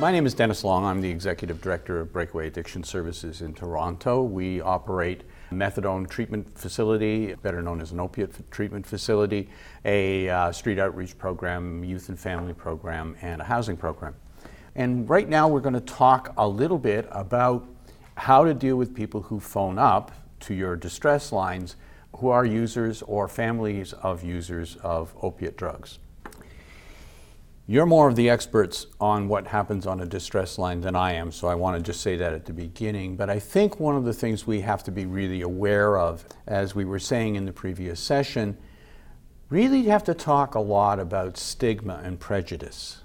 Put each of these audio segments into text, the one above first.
My name is Dennis Long. I'm the Executive Director of Breakaway Addiction Services in Toronto. We operate a methadone treatment facility, better known as an opiate treatment facility, a uh, street outreach program, youth and family program, and a housing program. And right now we're going to talk a little bit about how to deal with people who phone up to your distress lines who are users or families of users of opiate drugs. You're more of the experts on what happens on a distress line than I am, so I want to just say that at the beginning. But I think one of the things we have to be really aware of, as we were saying in the previous session, really have to talk a lot about stigma and prejudice.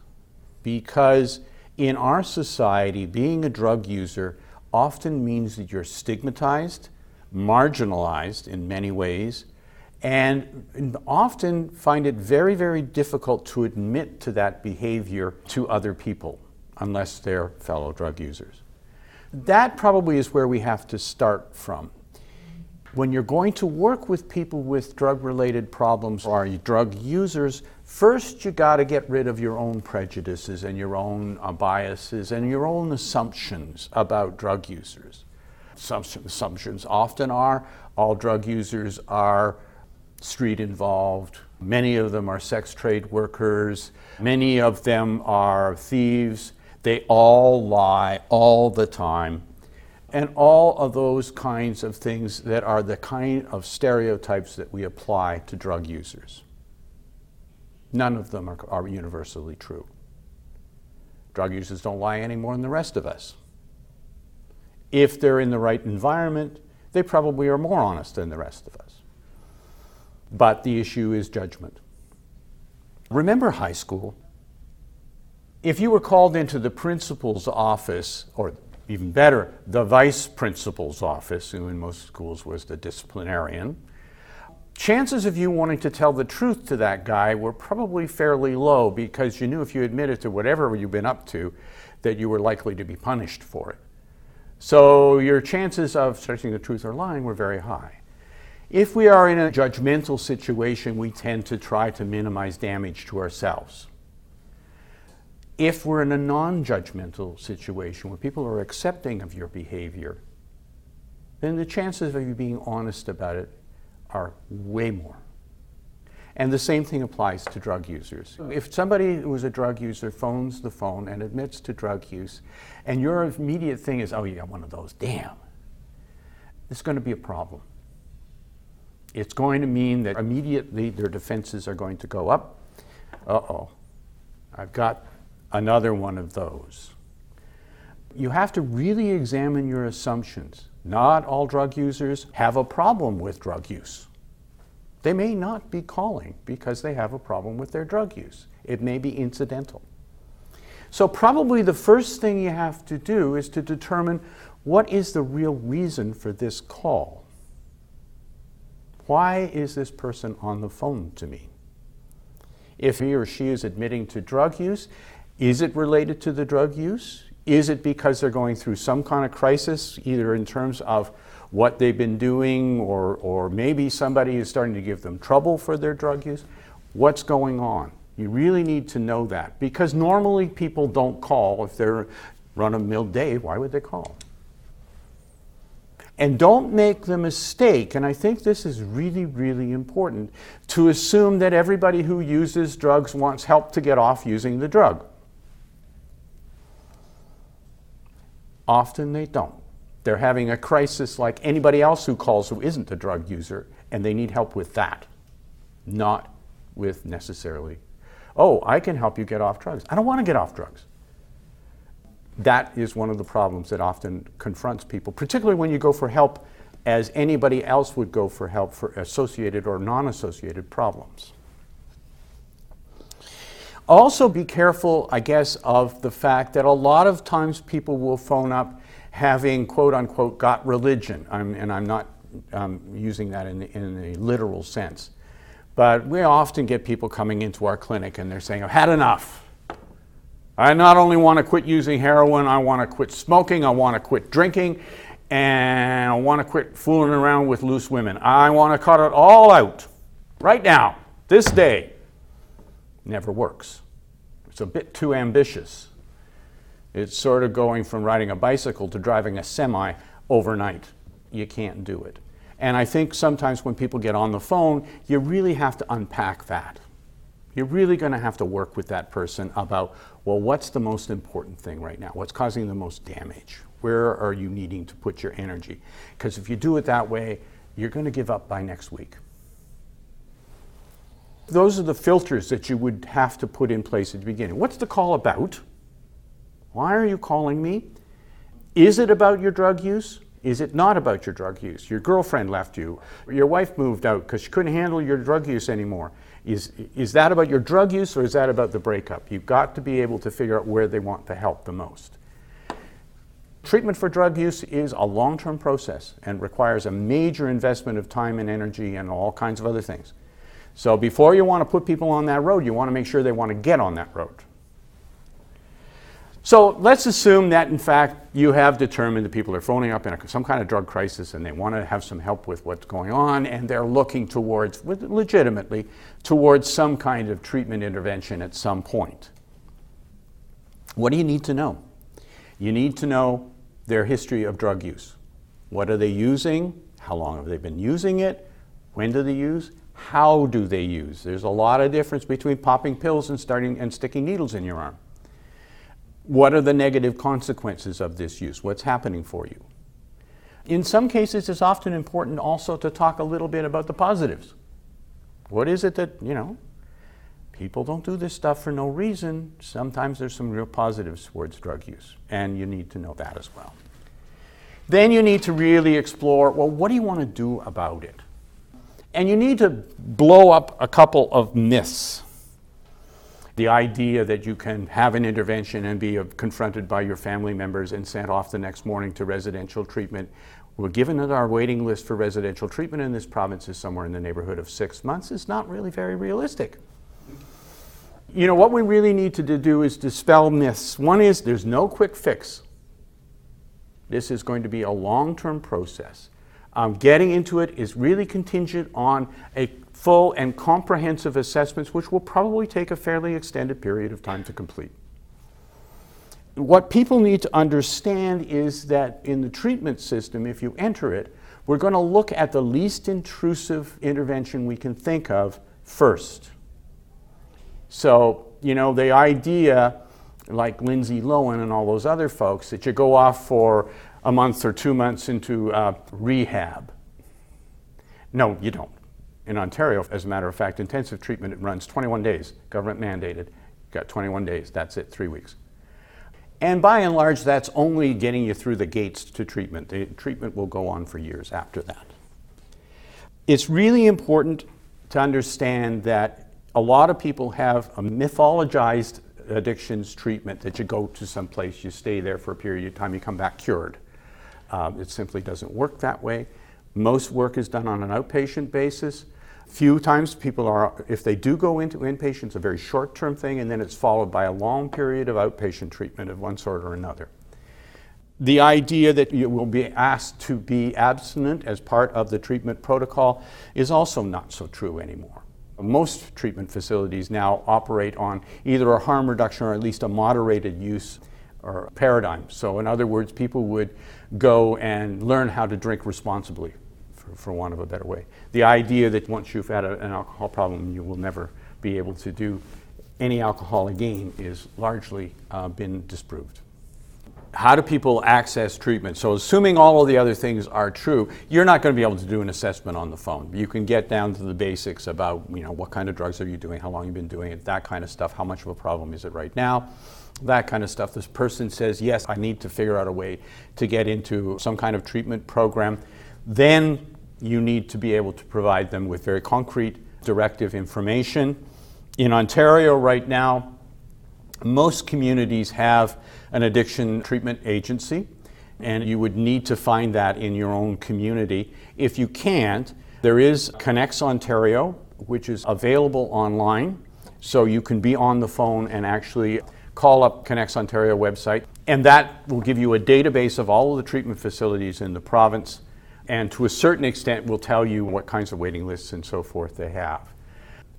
Because in our society, being a drug user often means that you're stigmatized, marginalized in many ways, and often find it very, very difficult to admit to that behavior to other people unless they're fellow drug users. That probably is where we have to start from. When you're going to work with people with drug related problems or drug users, first you got to get rid of your own prejudices and your own uh, biases and your own assumptions about drug users. Assumptions often are all drug users are street involved. Many of them are sex trade workers. Many of them are thieves. They all lie all the time. And all of those kinds of things that are the kind of stereotypes that we apply to drug users. None of them are, are universally true. Drug users don't lie any more than the rest of us. If they're in the right environment, they probably are more honest than the rest of us but the issue is judgment. Remember high school? If you were called into the principal's office, or even better, the vice principal's office, who in most schools was the disciplinarian, chances of you wanting to tell the truth to that guy were probably fairly low because you knew if you admitted to whatever you've been up to, that you were likely to be punished for it. So your chances of stretching the truth or lying were very high. If we are in a judgmental situation, we tend to try to minimize damage to ourselves. If we're in a non judgmental situation where people are accepting of your behavior, then the chances of you being honest about it are way more. And the same thing applies to drug users. If somebody who is a drug user phones the phone and admits to drug use, and your immediate thing is, oh, you got one of those, damn, it's going to be a problem. It's going to mean that immediately their defenses are going to go up. Uh oh, I've got another one of those. You have to really examine your assumptions. Not all drug users have a problem with drug use. They may not be calling because they have a problem with their drug use. It may be incidental. So, probably the first thing you have to do is to determine what is the real reason for this call. Why is this person on the phone to me? If he or she is admitting to drug use, is it related to the drug use? Is it because they're going through some kind of crisis, either in terms of what they've been doing, or, or maybe somebody is starting to give them trouble for their drug use? What's going on? You really need to know that because normally people don't call if they're run a mill day. Why would they call? And don't make the mistake, and I think this is really, really important, to assume that everybody who uses drugs wants help to get off using the drug. Often they don't. They're having a crisis like anybody else who calls who isn't a drug user, and they need help with that, not with necessarily, oh, I can help you get off drugs. I don't want to get off drugs that is one of the problems that often confronts people, particularly when you go for help as anybody else would go for help for associated or non associated problems. Also, be careful, I guess, of the fact that a lot of times people will phone up having quote unquote got religion, I'm, and I'm not um, using that in, in a literal sense. But we often get people coming into our clinic and they're saying, I've had enough. I not only want to quit using heroin, I want to quit smoking, I want to quit drinking, and I want to quit fooling around with loose women. I want to cut it all out right now, this day. Never works. It's a bit too ambitious. It's sort of going from riding a bicycle to driving a semi overnight. You can't do it. And I think sometimes when people get on the phone, you really have to unpack that. You're really going to have to work with that person about, well, what's the most important thing right now? What's causing the most damage? Where are you needing to put your energy? Because if you do it that way, you're going to give up by next week. Those are the filters that you would have to put in place at the beginning. What's the call about? Why are you calling me? Is it about your drug use? Is it not about your drug use? Your girlfriend left you. Your wife moved out because she couldn't handle your drug use anymore. Is, is that about your drug use or is that about the breakup? You've got to be able to figure out where they want the help the most. Treatment for drug use is a long term process and requires a major investment of time and energy and all kinds of other things. So before you want to put people on that road, you want to make sure they want to get on that road. So let's assume that, in fact, you have determined that people are phoning up in a, some kind of drug crisis and they want to have some help with what's going on and they're looking towards, legitimately, towards some kind of treatment intervention at some point. What do you need to know? You need to know their history of drug use. What are they using? How long have they been using it? When do they use? How do they use? There's a lot of difference between popping pills and starting and sticking needles in your arm. What are the negative consequences of this use? What's happening for you? In some cases, it's often important also to talk a little bit about the positives. What is it that, you know, people don't do this stuff for no reason. Sometimes there's some real positives towards drug use, and you need to know that as well. Then you need to really explore well, what do you want to do about it? And you need to blow up a couple of myths the idea that you can have an intervention and be uh, confronted by your family members and sent off the next morning to residential treatment. Well, given that our waiting list for residential treatment in this province is somewhere in the neighborhood of six months, is not really very realistic. You know, what we really need to do is dispel myths. One is there's no quick fix. This is going to be a long term process. Um, getting into it is really contingent on a full and comprehensive assessments, which will probably take a fairly extended period of time to complete. What people need to understand is that in the treatment system, if you enter it, we're going to look at the least intrusive intervention we can think of first. So, you know, the idea, like Lindsay Lohan and all those other folks, that you go off for a month or two months into uh, rehab. No, you don't in Ontario, as a matter of fact, intensive treatment it runs 21 days, government mandated. Got 21 days, that's it, three weeks. And by and large, that's only getting you through the gates to treatment. The treatment will go on for years after that. It's really important to understand that a lot of people have a mythologized addictions treatment that you go to some place, you stay there for a period of time, you come back cured. Um, it simply doesn't work that way. Most work is done on an outpatient basis. Few times people are, if they do go into inpatient, it's a very short term thing, and then it's followed by a long period of outpatient treatment of one sort or another. The idea that you will be asked to be abstinent as part of the treatment protocol is also not so true anymore. Most treatment facilities now operate on either a harm reduction or at least a moderated use or paradigm. So, in other words, people would go and learn how to drink responsibly for, for want of a better way. The idea that once you've had a, an alcohol problem, you will never be able to do any alcohol again is largely uh, been disproved. How do people access treatment? So, assuming all of the other things are true, you're not going to be able to do an assessment on the phone. You can get down to the basics about, you know, what kind of drugs are you doing, how long you've been doing it, that kind of stuff. How much of a problem is it right now? That kind of stuff. This person says, Yes, I need to figure out a way to get into some kind of treatment program then you need to be able to provide them with very concrete directive information. In Ontario right now, most communities have an addiction treatment agency, and you would need to find that in your own community. If you can't, there is ConnexOntario, which is available online, so you can be on the phone and actually call up ConnexOntario website, and that will give you a database of all of the treatment facilities in the province, and to a certain extent will tell you what kinds of waiting lists and so forth they have.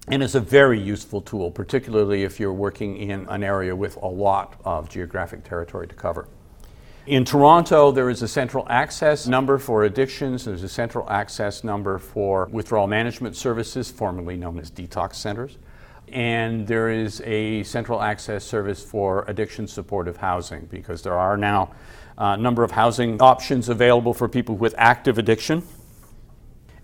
And it's a very useful tool, particularly if you're working in an area with a lot of geographic territory to cover. In Toronto, there is a central access number for addictions. There's a central access number for withdrawal management services, formerly known as detox centers. And there is a central access service for addiction supportive housing because there are now a number of housing options available for people with active addiction.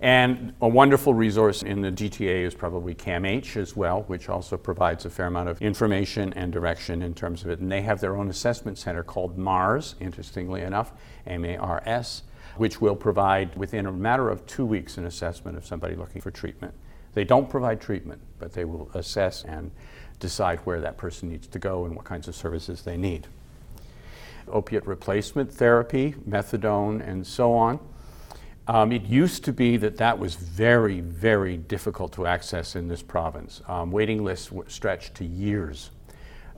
And a wonderful resource in the GTA is probably CAMH as well, which also provides a fair amount of information and direction in terms of it. And they have their own assessment center called MARS, interestingly enough, M A R S, which will provide within a matter of two weeks an assessment of somebody looking for treatment. They don't provide treatment, but they will assess and decide where that person needs to go and what kinds of services they need. Opiate replacement therapy, methadone, and so on um, it used to be that that was very, very difficult to access in this province. Um, waiting lists stretched to years.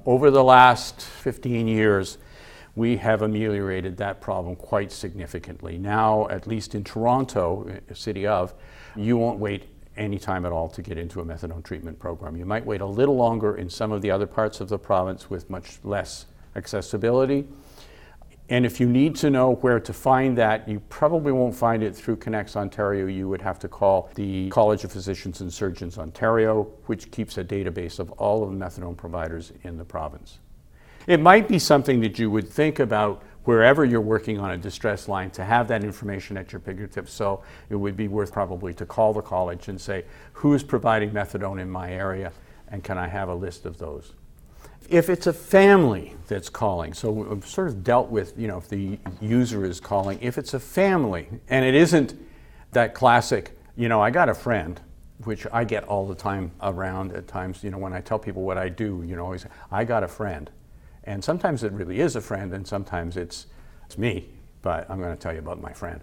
Over the last 15 years, we have ameliorated that problem quite significantly. Now, at least in Toronto, city of, you won't wait any time at all to get into a methadone treatment program. You might wait a little longer in some of the other parts of the province with much less accessibility. And if you need to know where to find that, you probably won't find it through ConnexOntario. You would have to call the College of Physicians and Surgeons Ontario, which keeps a database of all of the methadone providers in the province. It might be something that you would think about wherever you're working on a distress line to have that information at your fingertips. So it would be worth probably to call the college and say, who's providing methadone in my area, and can I have a list of those? If it's a family that's calling, so we've sort of dealt with, you know, if the user is calling, if it's a family and it isn't that classic, you know, I got a friend, which I get all the time around at times, you know, when I tell people what I do, you know, always, I got a friend. And sometimes it really is a friend and sometimes it's, it's me, but I'm going to tell you about my friend.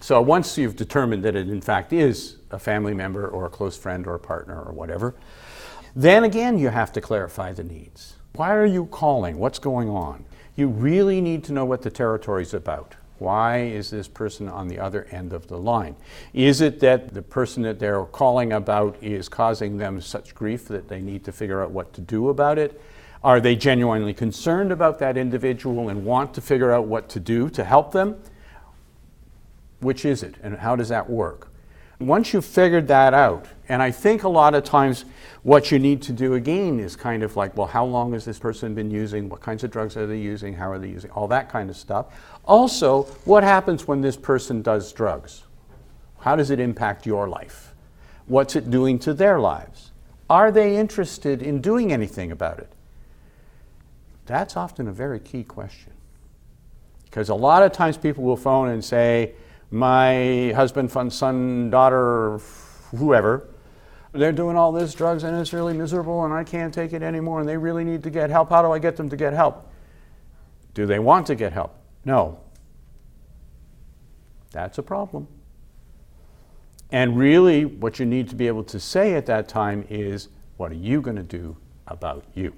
So once you've determined that it in fact is a family member or a close friend or a partner or whatever, then again you have to clarify the needs. Why are you calling? What's going on? You really need to know what the territory is about. Why is this person on the other end of the line? Is it that the person that they're calling about is causing them such grief that they need to figure out what to do about it? Are they genuinely concerned about that individual and want to figure out what to do to help them? Which is it, and how does that work? Once you've figured that out, and I think a lot of times what you need to do again is kind of like, well, how long has this person been using? What kinds of drugs are they using? How are they using? All that kind of stuff. Also, what happens when this person does drugs? How does it impact your life? What's it doing to their lives? Are they interested in doing anything about it? That's often a very key question. Because a lot of times people will phone and say, my husband, son, daughter, whoever, they're doing all this drugs and it's really miserable and I can't take it anymore and they really need to get help. How do I get them to get help? Do they want to get help? No. That's a problem. And really, what you need to be able to say at that time is, what are you going to do about you?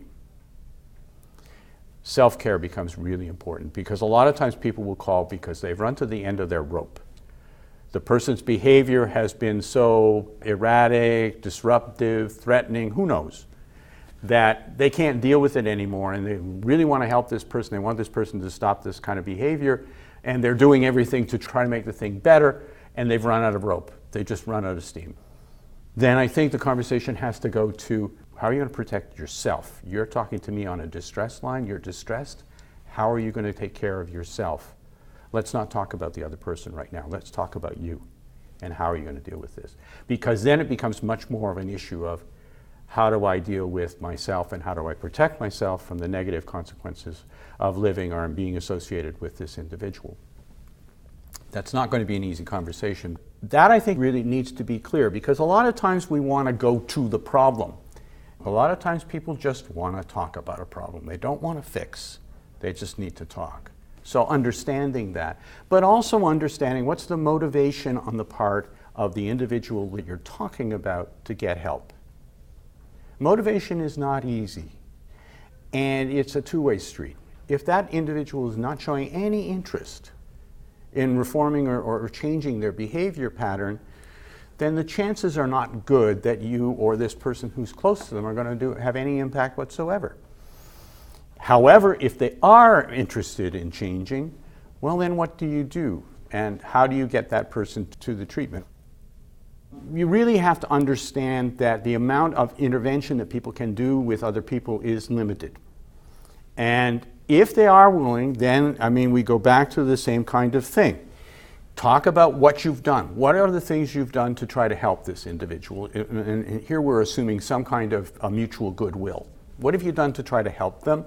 Self care becomes really important because a lot of times people will call because they've run to the end of their rope the person's behavior has been so erratic, disruptive, threatening, who knows, that they can't deal with it anymore and they really want to help this person. They want this person to stop this kind of behavior and they're doing everything to try to make the thing better and they've run out of rope. They just run out of steam. Then I think the conversation has to go to how are you going to protect yourself? You're talking to me on a distress line, you're distressed. How are you going to take care of yourself? Let's not talk about the other person right now. Let's talk about you and how are you going to deal with this? Because then it becomes much more of an issue of how do I deal with myself and how do I protect myself from the negative consequences of living or being associated with this individual. That's not going to be an easy conversation. That I think really needs to be clear because a lot of times we want to go to the problem. A lot of times people just want to talk about a problem. They don't want to fix, they just need to talk. So understanding that, but also understanding what's the motivation on the part of the individual that you're talking about to get help. Motivation is not easy, and it's a two way street. If that individual is not showing any interest in reforming or, or changing their behavior pattern, then the chances are not good that you or this person who's close to them are going to do, have any impact whatsoever. However, if they are interested in changing, well, then what do you do? And how do you get that person to the treatment? You really have to understand that the amount of intervention that people can do with other people is limited. And if they are willing, then, I mean, we go back to the same kind of thing. Talk about what you've done. What are the things you've done to try to help this individual? And here we're assuming some kind of a mutual goodwill. What have you done to try to help them?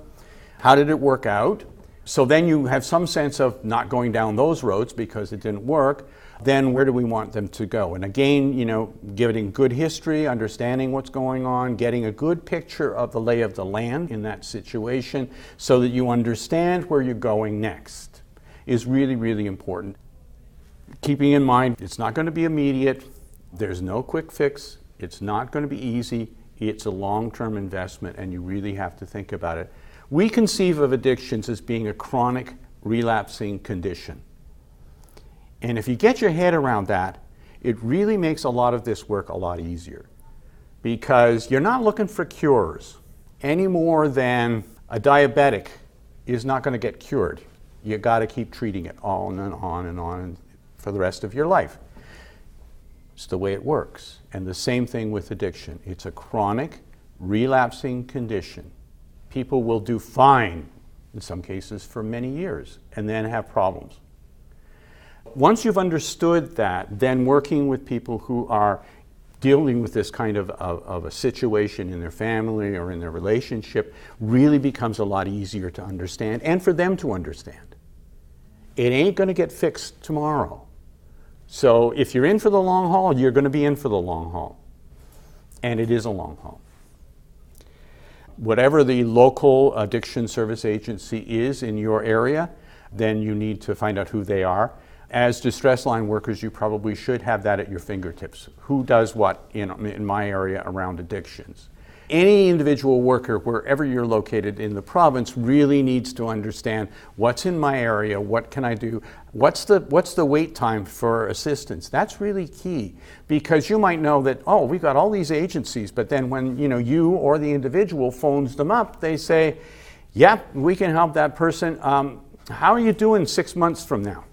How did it work out? So then you have some sense of not going down those roads because it didn't work then where do we want them to go? And again, you know, giving good history, understanding what's going on, getting a good picture of the lay of the land in that situation so that you understand where you're going next is really, really important. Keeping in mind, it's not going to be immediate, there's no quick fix, it's not going to be easy, it's a long term investment, and you really have to think about it. We conceive of addictions as being a chronic relapsing condition. And if you get your head around that, it really makes a lot of this work a lot easier because you're not looking for cures any more than a diabetic is not going to get cured. You got to keep treating it on and on and on for the rest of your life. It's the way it works. And the same thing with addiction. It's a chronic, relapsing condition. People will do fine, in some cases, for many years and then have problems. Once you've understood that, then working with people who are dealing with this kind of, of, of, a situation in their family or in their relationship really becomes a lot easier to understand and for them to understand. It ain't going to get fixed tomorrow. So if you're in for the long haul, you're going to be in for the long haul. And it is a long haul. Whatever the local addiction service agency is in your area, then you need to find out who they are as distress line workers, you probably should have that at your fingertips. Who does what in, in my area around addictions? Any individual worker, wherever you're located in the province, really needs to understand what's in my area, what can I do, what's the, what's the wait time for assistance. That's really key because you might know that, oh, we've got all these agencies, but then when you, know, you or the individual phones them up, they say, yep, yeah, we can help that person. Um, how are you doing six months from now?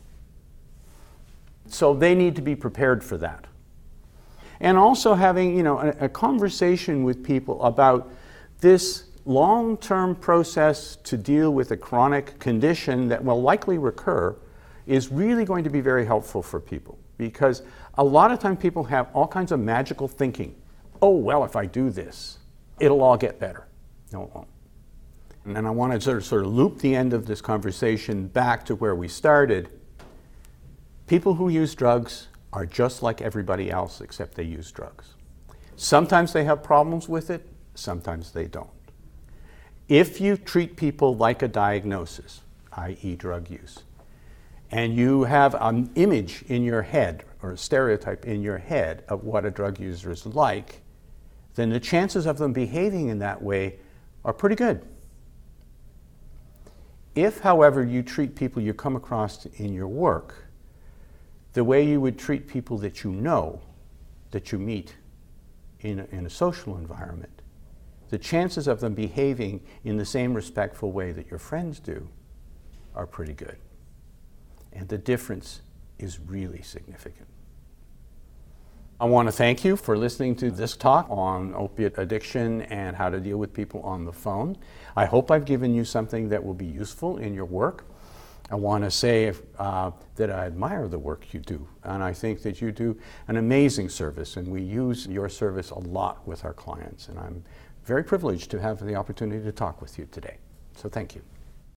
So they need to be prepared for that. And also having, you know, a, a conversation with people about this long-term process to deal with a chronic condition that will likely recur is really going to be very helpful for people because a lot of time people have all kinds of magical thinking. Oh, well, if I do this, it'll all get better. No, it won't. And then I want to sort of, sort of loop the end of this conversation back to where we started People who use drugs are just like everybody else except they use drugs. Sometimes they have problems with it, sometimes they don't. If you treat people like a diagnosis, i.e., drug use, and you have an image in your head or a stereotype in your head of what a drug user is like, then the chances of them behaving in that way are pretty good. If, however, you treat people you come across in your work the way you would treat people that you know, that you meet in a, in a social environment, the chances of them behaving in the same respectful way that your friends do are pretty good. And the difference is really significant. I want to thank you for listening to this talk on opiate addiction and how to deal with people on the phone. I hope I've given you something that will be useful in your work. I want to say uh, that I admire the work you do, and I think that you do an amazing service, and we use your service a lot with our clients. And I'm very privileged to have the opportunity to talk with you today. So thank you.